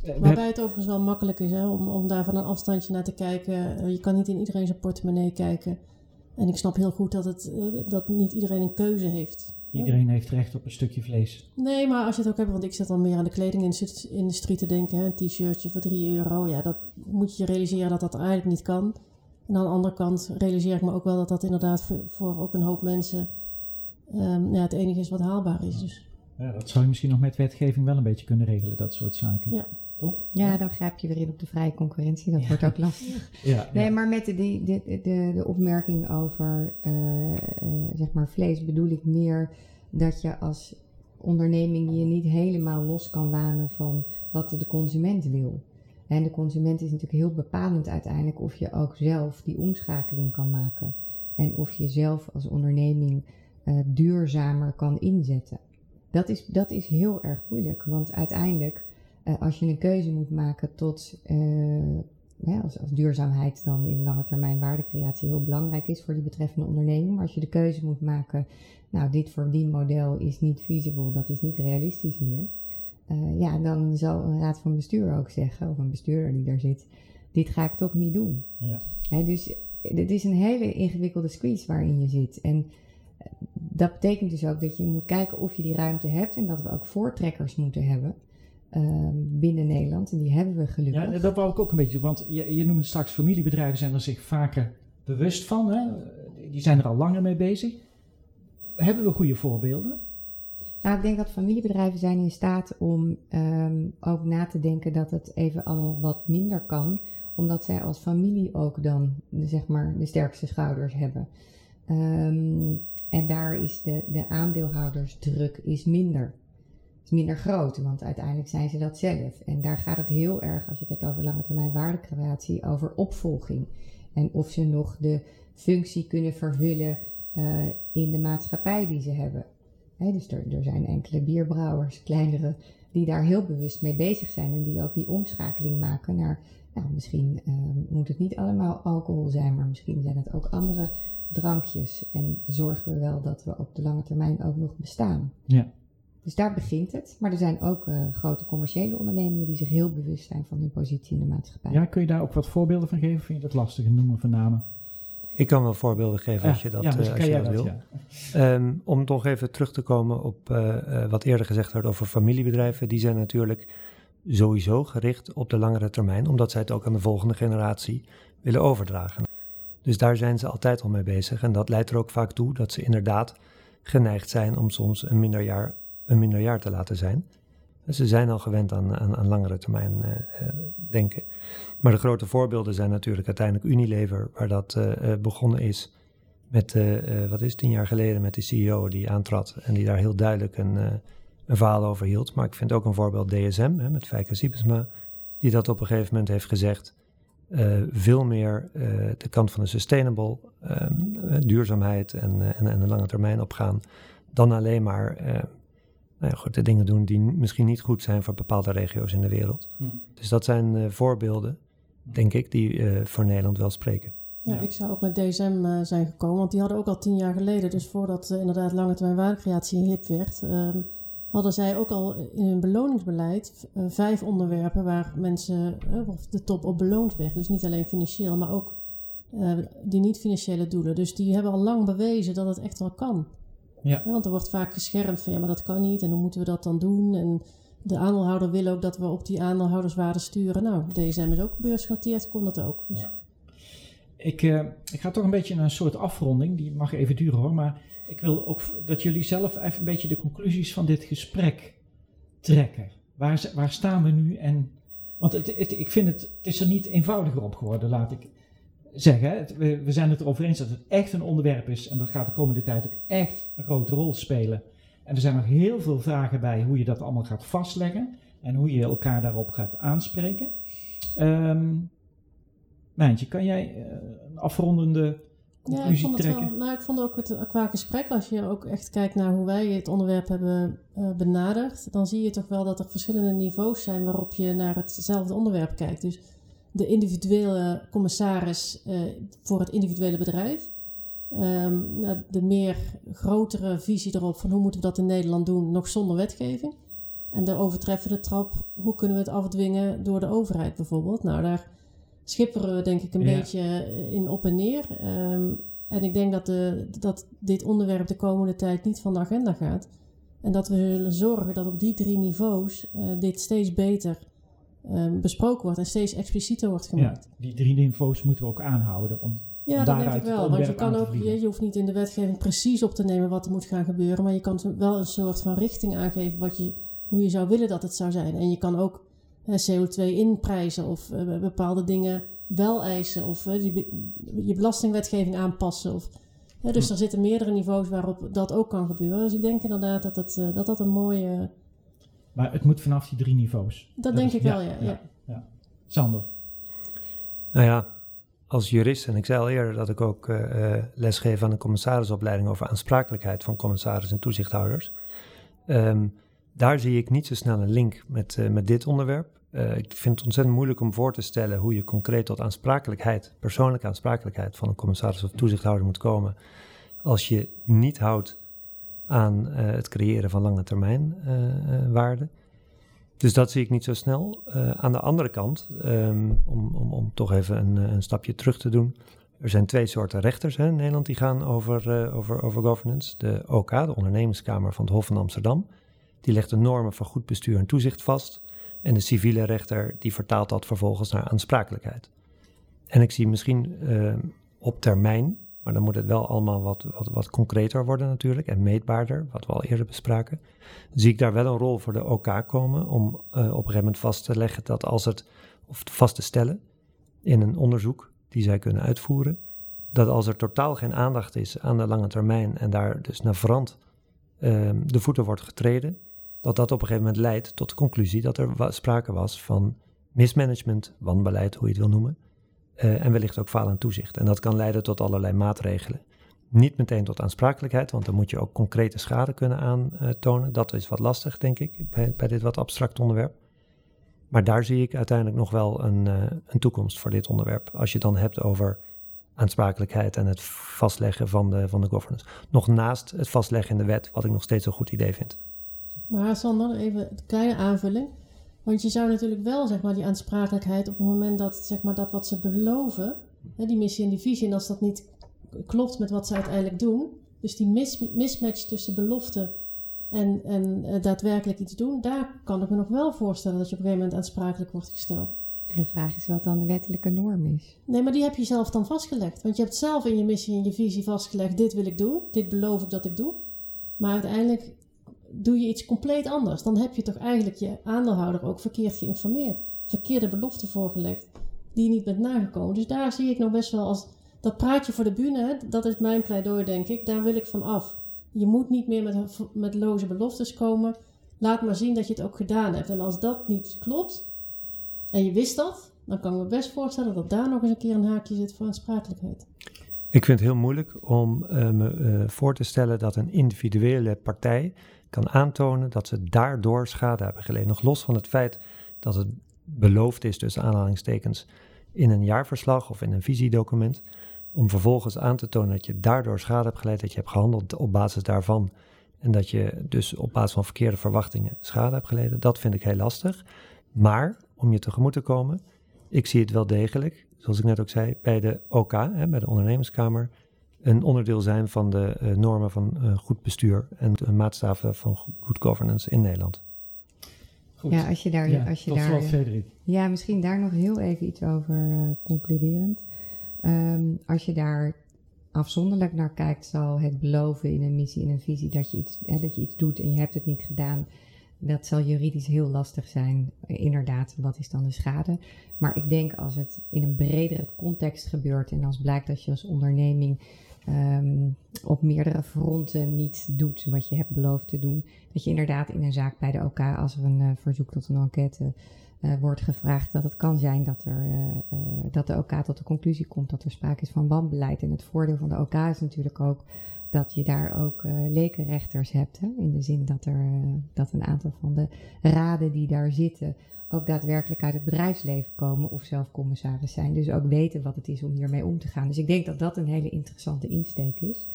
Eh, Waarbij het overigens wel makkelijk is hè, om, om daar van een afstandje naar te kijken. Eh, je kan niet in iedereen zijn portemonnee kijken. En ik snap heel goed dat, het, eh, dat niet iedereen een keuze heeft. Iedereen heeft recht op een stukje vlees. Nee, maar als je het ook hebt, want ik zit dan meer aan de kledingindustrie te denken. Hè, een t-shirtje voor 3 euro. Ja, dat moet je realiseren dat dat eigenlijk niet kan. En aan de andere kant realiseer ik me ook wel dat dat inderdaad voor, voor ook een hoop mensen um, ja, het enige is wat haalbaar is. Dus. Ja, dat zou je misschien nog met wetgeving wel een beetje kunnen regelen, dat soort zaken. Ja. Ja, dan grijp je weer in op de vrije concurrentie. Dat wordt ook lastig. Ja, nee, maar met de, de, de, de, de opmerking over uh, uh, zeg maar vlees bedoel ik meer dat je als onderneming je niet helemaal los kan wanen van wat de consument wil. En de consument is natuurlijk heel bepalend uiteindelijk of je ook zelf die omschakeling kan maken. En of je zelf als onderneming uh, duurzamer kan inzetten. Dat is, dat is heel erg moeilijk, want uiteindelijk uh, als je een keuze moet maken tot, uh, ja, als, als, duurzaamheid dan in lange termijn waardecreatie heel belangrijk is voor die betreffende onderneming. Maar als je de keuze moet maken, nou dit voor die model is niet feasible, dat is niet realistisch meer. Uh, ja, dan zal een raad van bestuur ook zeggen, of een bestuurder die daar zit, dit ga ik toch niet doen. Ja. Hè, dus het is een hele ingewikkelde squeeze waarin je zit. En dat betekent dus ook dat je moet kijken of je die ruimte hebt en dat we ook voortrekkers moeten hebben. Ehm, binnen Nederland. En die hebben we gelukkig. Ja, dat wou ik ook een beetje. Want je, je noemde straks familiebedrijven zijn er zich vaker bewust van. Hè? Die zijn er al langer mee bezig. Hebben we goede voorbeelden? Nou, ik denk dat familiebedrijven zijn in staat om um, ook na te denken dat het even allemaal wat minder kan. Omdat zij als familie ook dan de, zeg maar, de sterkste schouders hebben. Um, en daar is de, de aandeelhoudersdruk is minder minder groot, want uiteindelijk zijn ze dat zelf. En daar gaat het heel erg, als je het hebt over lange termijn waardecreatie, over opvolging. En of ze nog de functie kunnen vervullen uh, in de maatschappij die ze hebben. dus er, zijn enkele bierbrouwers, kleinere, die daar heel bewust mee bezig zijn en die ook die omschakeling maken naar, nou, misschien uh, moet het niet allemaal alcohol zijn, maar misschien zijn het ook andere drankjes. En zorgen we wel dat we op de lange termijn ook nog bestaan. Ja. Dus daar begint het. Maar er zijn ook uh, grote commerciële ondernemingen die zich heel bewust zijn van hun positie in de maatschappij. Ja, kun je daar ook wat voorbeelden van geven? Vind je dat lastig, noemen van namen? Ik kan wel voorbeelden geven als je dat, ja, dus uh, als je dat, wil. Ja. Um, om toch even terug te komen op uh, wat eerder gezegd werd over familiebedrijven. Die zijn natuurlijk sowieso gericht op de langere termijn, omdat zij het ook aan de volgende generatie willen overdragen. Dus daar zijn ze altijd al mee bezig. En dat leidt er ook vaak toe dat ze inderdaad geneigd zijn om soms een minder jaar een minder jaar te laten zijn. Ze zijn al gewend aan, aan, langere termijn uh, denken. Maar de grote voorbeelden zijn natuurlijk uiteindelijk Unilever, waar dat uh, begonnen is met, wat is tien jaar geleden, met de CEO die aantrad en die daar heel duidelijk een, een verhaal over hield. Maar ik vind ook een voorbeeld DSM hè, met Fijke Siepesma, die dat op een gegeven moment heeft gezegd. Uh, veel meer uh, de kant van de sustainable duurzaamheid en, uh, en, en, de lange termijn opgaan, dan alleen maar nou ja, goed, de dingen doen die misschien niet goed zijn voor bepaalde regio's in de wereld. Hm. Dus dat zijn voorbeelden, denk ik, die voor Nederland wel spreken. Ja, ik zou ook met DSM zijn gekomen, want die hadden ook al tien jaar geleden, dus voordat inderdaad lange termijn waardecreatie hip werd, um, hadden zij ook al in hun beloningsbeleid uh, vijf onderwerpen waar mensen, uh, of de top op beloond werd. Dus niet alleen financieel, maar ook uh, die niet-financiële doelen. Dus die hebben al lang bewezen dat het echt wel kan. Ja. ja. want er wordt vaak geschermd van ja, maar dat kan niet en hoe moeten we dat dan doen? En de aandeelhouder wil ook dat we op die aandeelhouderswaarde sturen. Nou, DSM is ook beursgenoteerd, kon dat ook. Dus. Ja. Ik, ik ga toch een beetje naar een soort afronding, die mag even duren hoor, maar ik wil ook dat jullie zelf even een beetje de conclusies van dit gesprek trekken. Waar, waar staan we nu? En, want het, het, ik vind het, het is er niet eenvoudiger op geworden, laat ik zeggen. we, we, zijn het erover eens dat het echt een onderwerp is en dat gaat de komende tijd ook echt een grote rol spelen. En er zijn nog heel veel vragen bij hoe je dat allemaal gaat vastleggen en hoe je elkaar daarop gaat aanspreken. Um, Mijntje, kan jij uh, een afrondende ja, ik vond het Wel, nou, ik vond ook het qua gesprek, als je ook echt kijkt naar hoe wij het onderwerp hebben uh, benaderd, dan zie je toch wel dat er verschillende niveaus zijn waarop je naar hetzelfde onderwerp kijkt. Dus de individuele commissaris uh, voor het individuele bedrijf. Um, de meer grotere visie erop van hoe moeten we dat in Nederland doen, nog zonder wetgeving. En de overtreffende trap, hoe kunnen we het afdwingen door de overheid bijvoorbeeld. Nou, daar schipperen we denk ik een beetje in op en neer. Ehm, en ik denk dat, de, dat dit onderwerp de komende tijd niet van de agenda gaat. En dat we zullen zorgen dat op die drie niveaus uh, dit steeds beter um, besproken wordt en steeds explicieter wordt gemaakt. Ja, die drie niveaus moeten we ook aanhouden om ja, dat denk ik wel. Want je kan ook, je, je, hoeft niet in de wetgeving precies op te nemen wat er moet gaan gebeuren, maar je kan wel een soort van richting aangeven wat je, hoe je zou willen dat het zou zijn. En je kan ook CO2 inprijzen of uh, bepaalde dingen wel eisen of je, je belastingwetgeving aanpassen. Of, dus hm. er zitten meerdere niveaus waarop dat ook kan gebeuren. Dus ik denk inderdaad dat uh, dat, dat een mooie. Maar het moet vanaf die drie niveaus. Dat, denk ik wel, ja, ja, ja. Sander. Nou ja, als jurist, en ik zei al eerder dat ik ook uh, les geef aan een commissarisopleiding over aansprakelijkheid van commissaris en toezichthouders. Um, daar zie ik niet zo snel een link met, uh, met dit onderwerp. Uh, ik vind het ontzettend moeilijk om voor te stellen hoe je concreet tot aansprakelijkheid, persoonlijke aansprakelijkheid van een commissaris of toezichthouder moet komen. Als je niet houdt aan uh, het creëren van lange termijn waarden. Dus dat zie ik niet zo snel. aan de andere kant, um, om, om, om toch even een, een, stapje terug te doen. Er zijn twee soorten rechters hè, in Nederland die gaan over, over, over governance. De OK, de ondernemerskamer van het Hof van Amsterdam die legt de normen van goed bestuur en toezicht vast. En de civiele rechter die vertaalt dat vervolgens naar aansprakelijkheid. En ik zie misschien uh, op termijn, maar dan moet het wel allemaal wat, wat, wat concreter worden natuurlijk en meetbaarder, wat we al eerder bespraken. Zie ik daar wel een rol voor de OK komen om uh, op een gegeven moment vast te leggen dat als het, of vast te stellen in een onderzoek die zij kunnen uitvoeren, dat als er totaal geen aandacht is aan de lange termijn en daar dus naar verant uh, de voeten wordt getreden, dat dat op een gegeven moment leidt tot de conclusie dat er sprake was van mismanagement, wanbeleid, hoe je het wil noemen, en wellicht ook falend toezicht. En dat kan leiden tot allerlei maatregelen. Niet meteen tot aansprakelijkheid, want dan moet je ook concrete schade kunnen aantonen. Dat is wat lastig, denk ik, bij, dit wat abstract onderwerp. Maar daar zie ik uiteindelijk nog wel een, uh, een toekomst voor dit onderwerp. Als je dan hebt over aansprakelijkheid en het vastleggen van de, van de governance. Nog naast het vastleggen in de wet, wat ik nog steeds een goed idee vind. Maar Sander, even een kleine aanvulling. Want je zou natuurlijk wel zeg maar, die aansprakelijkheid op het moment dat, zeg maar, dat wat ze beloven, hè, die missie en die visie, en als dat niet klopt met wat ze uiteindelijk doen, dus die mis, mismatch tussen belofte en, en uh, daadwerkelijk iets doen, daar kan ik me nog wel voorstellen dat je op een gegeven moment aansprakelijk wordt gesteld. De vraag is wat dan de wettelijke norm is. Nee, maar die heb je zelf dan vastgelegd. Want je hebt zelf in je missie en je visie vastgelegd: dit wil ik doen, dit beloof ik dat ik doe. Maar uiteindelijk doe je iets compleet anders. Dan heb je toch eigenlijk je aandeelhouder ook verkeerd geïnformeerd. Verkeerde beloften voorgelegd die je niet bent nagekomen. Dus daar zie ik nog best wel als dat praatje voor de bühne, dat is mijn pleidooi denk ik, daar wil ik van af. Je moet niet meer met, met loze beloftes komen. laat maar zien dat je het ook gedaan hebt. En als dat niet klopt, en je wist dat, dan kan ik me best voorstellen dat daar nog eens een keer een haakje zit voor aansprakelijkheid. Ik vind het heel moeilijk om uh, me uh, voor te stellen dat een individuele partij kan aantonen dat ze daardoor schade hebben geleden. Nog los van het feit dat het beloofd is, tussen aanhalingstekens, in een jaarverslag of in een visiedocument, om vervolgens aan te tonen dat je daardoor schade hebt geleden, dat je hebt gehandeld op basis daarvan en dat je dus op basis van verkeerde verwachtingen schade hebt geleden. Dat vind ik heel lastig. Maar om je tegemoet te komen, ik zie het wel degelijk, zoals ik net ook zei, bij de OK, hè, bij de ondernemerskamer, een onderdeel zijn van de uh, normen van uh, goed bestuur en de maatstaven van good governance in Nederland. Goed. Ja, als je daar. Ja, als je tot daar, slot, Frederik. Ja, misschien daar nog heel even iets over uh, concluderend. Um, als je daar afzonderlijk naar kijkt, zal het beloven in een missie, in een visie, dat je iets, hè, dat je iets doet en je hebt het niet gedaan, dat zal juridisch heel lastig zijn. Inderdaad, wat is dan de schade? Maar ik denk als het in een bredere context gebeurt en als blijkt dat je als onderneming um, op meerdere fronten niet doet wat je hebt beloofd te doen, dat je inderdaad in een zaak bij de OK, als er een uh, verzoek tot een enquête uh, wordt gevraagd, dat het kan zijn dat, er, uh, dat de OK tot de conclusie komt dat er sprake is van wanbeleid. En het voordeel van de OK is natuurlijk ook dat je daar ook lekenrechters hebt. Hè? In de zin dat, er, dat een aantal van de raden die daar zitten ook daadwerkelijk uit het bedrijfsleven komen of zelf commissaris zijn. Dus ook weten wat het is om hiermee om te gaan. Dus ik denk dat dat een hele interessante insteek is.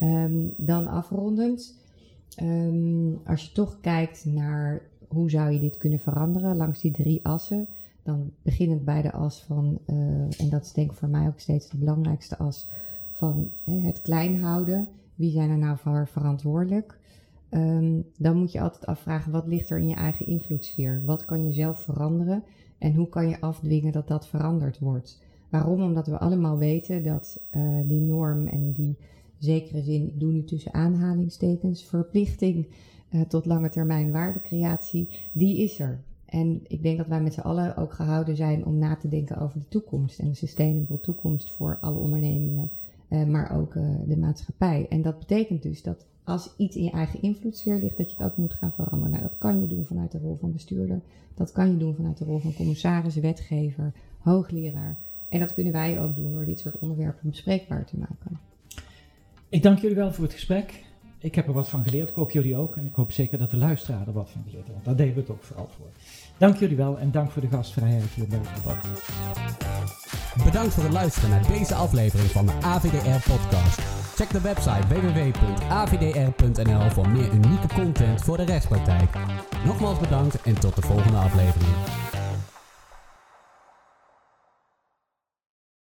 Um, dan afrondend, um, als je toch kijkt naar hoe zou je dit kunnen veranderen langs die drie assen, dan beginnend bij de as van, uh, en dat is denk ik voor mij ook steeds de belangrijkste as van het klein houden. Wie zijn er nou voor verantwoordelijk? Um, dan moet je altijd afvragen, wat ligt er in je eigen invloedssfeer? Wat kan je zelf veranderen? En hoe kan je afdwingen dat dat veranderd wordt? Waarom? Omdat we allemaal weten dat uh, die norm en die zekere zin, ik doe nu tussen aanhalingstekens, verplichting uh, tot lange termijn waardecreatie, die is er. En ik denk dat wij met z'n allen ook gehouden zijn om na te denken over de toekomst en de sustainable toekomst voor alle ondernemingen uh, maar ook de maatschappij. En dat betekent dus dat als iets in je eigen invloedssfeer ligt, dat je het ook moet gaan veranderen. Nou, dat kan je doen vanuit de rol van bestuurder, dat kan je doen vanuit de rol van commissaris, wetgever, hoogleraar. En dat kunnen wij ook doen door dit soort onderwerpen bespreekbaar te maken. Ik dank jullie wel voor het gesprek. Ik heb er wat van geleerd, ik hoop jullie ook. En ik hoop zeker dat de luisteraar er wat van geleerd want daar deden we het ook vooral voor. Dank jullie wel en dank voor de gastvrijheid hier bij het debat. Bedankt voor het luisteren naar deze aflevering van de AVDR-podcast. Check de website www.avdr.nl voor meer unieke content voor de rechtspraktijk. Nogmaals bedankt en tot de volgende aflevering.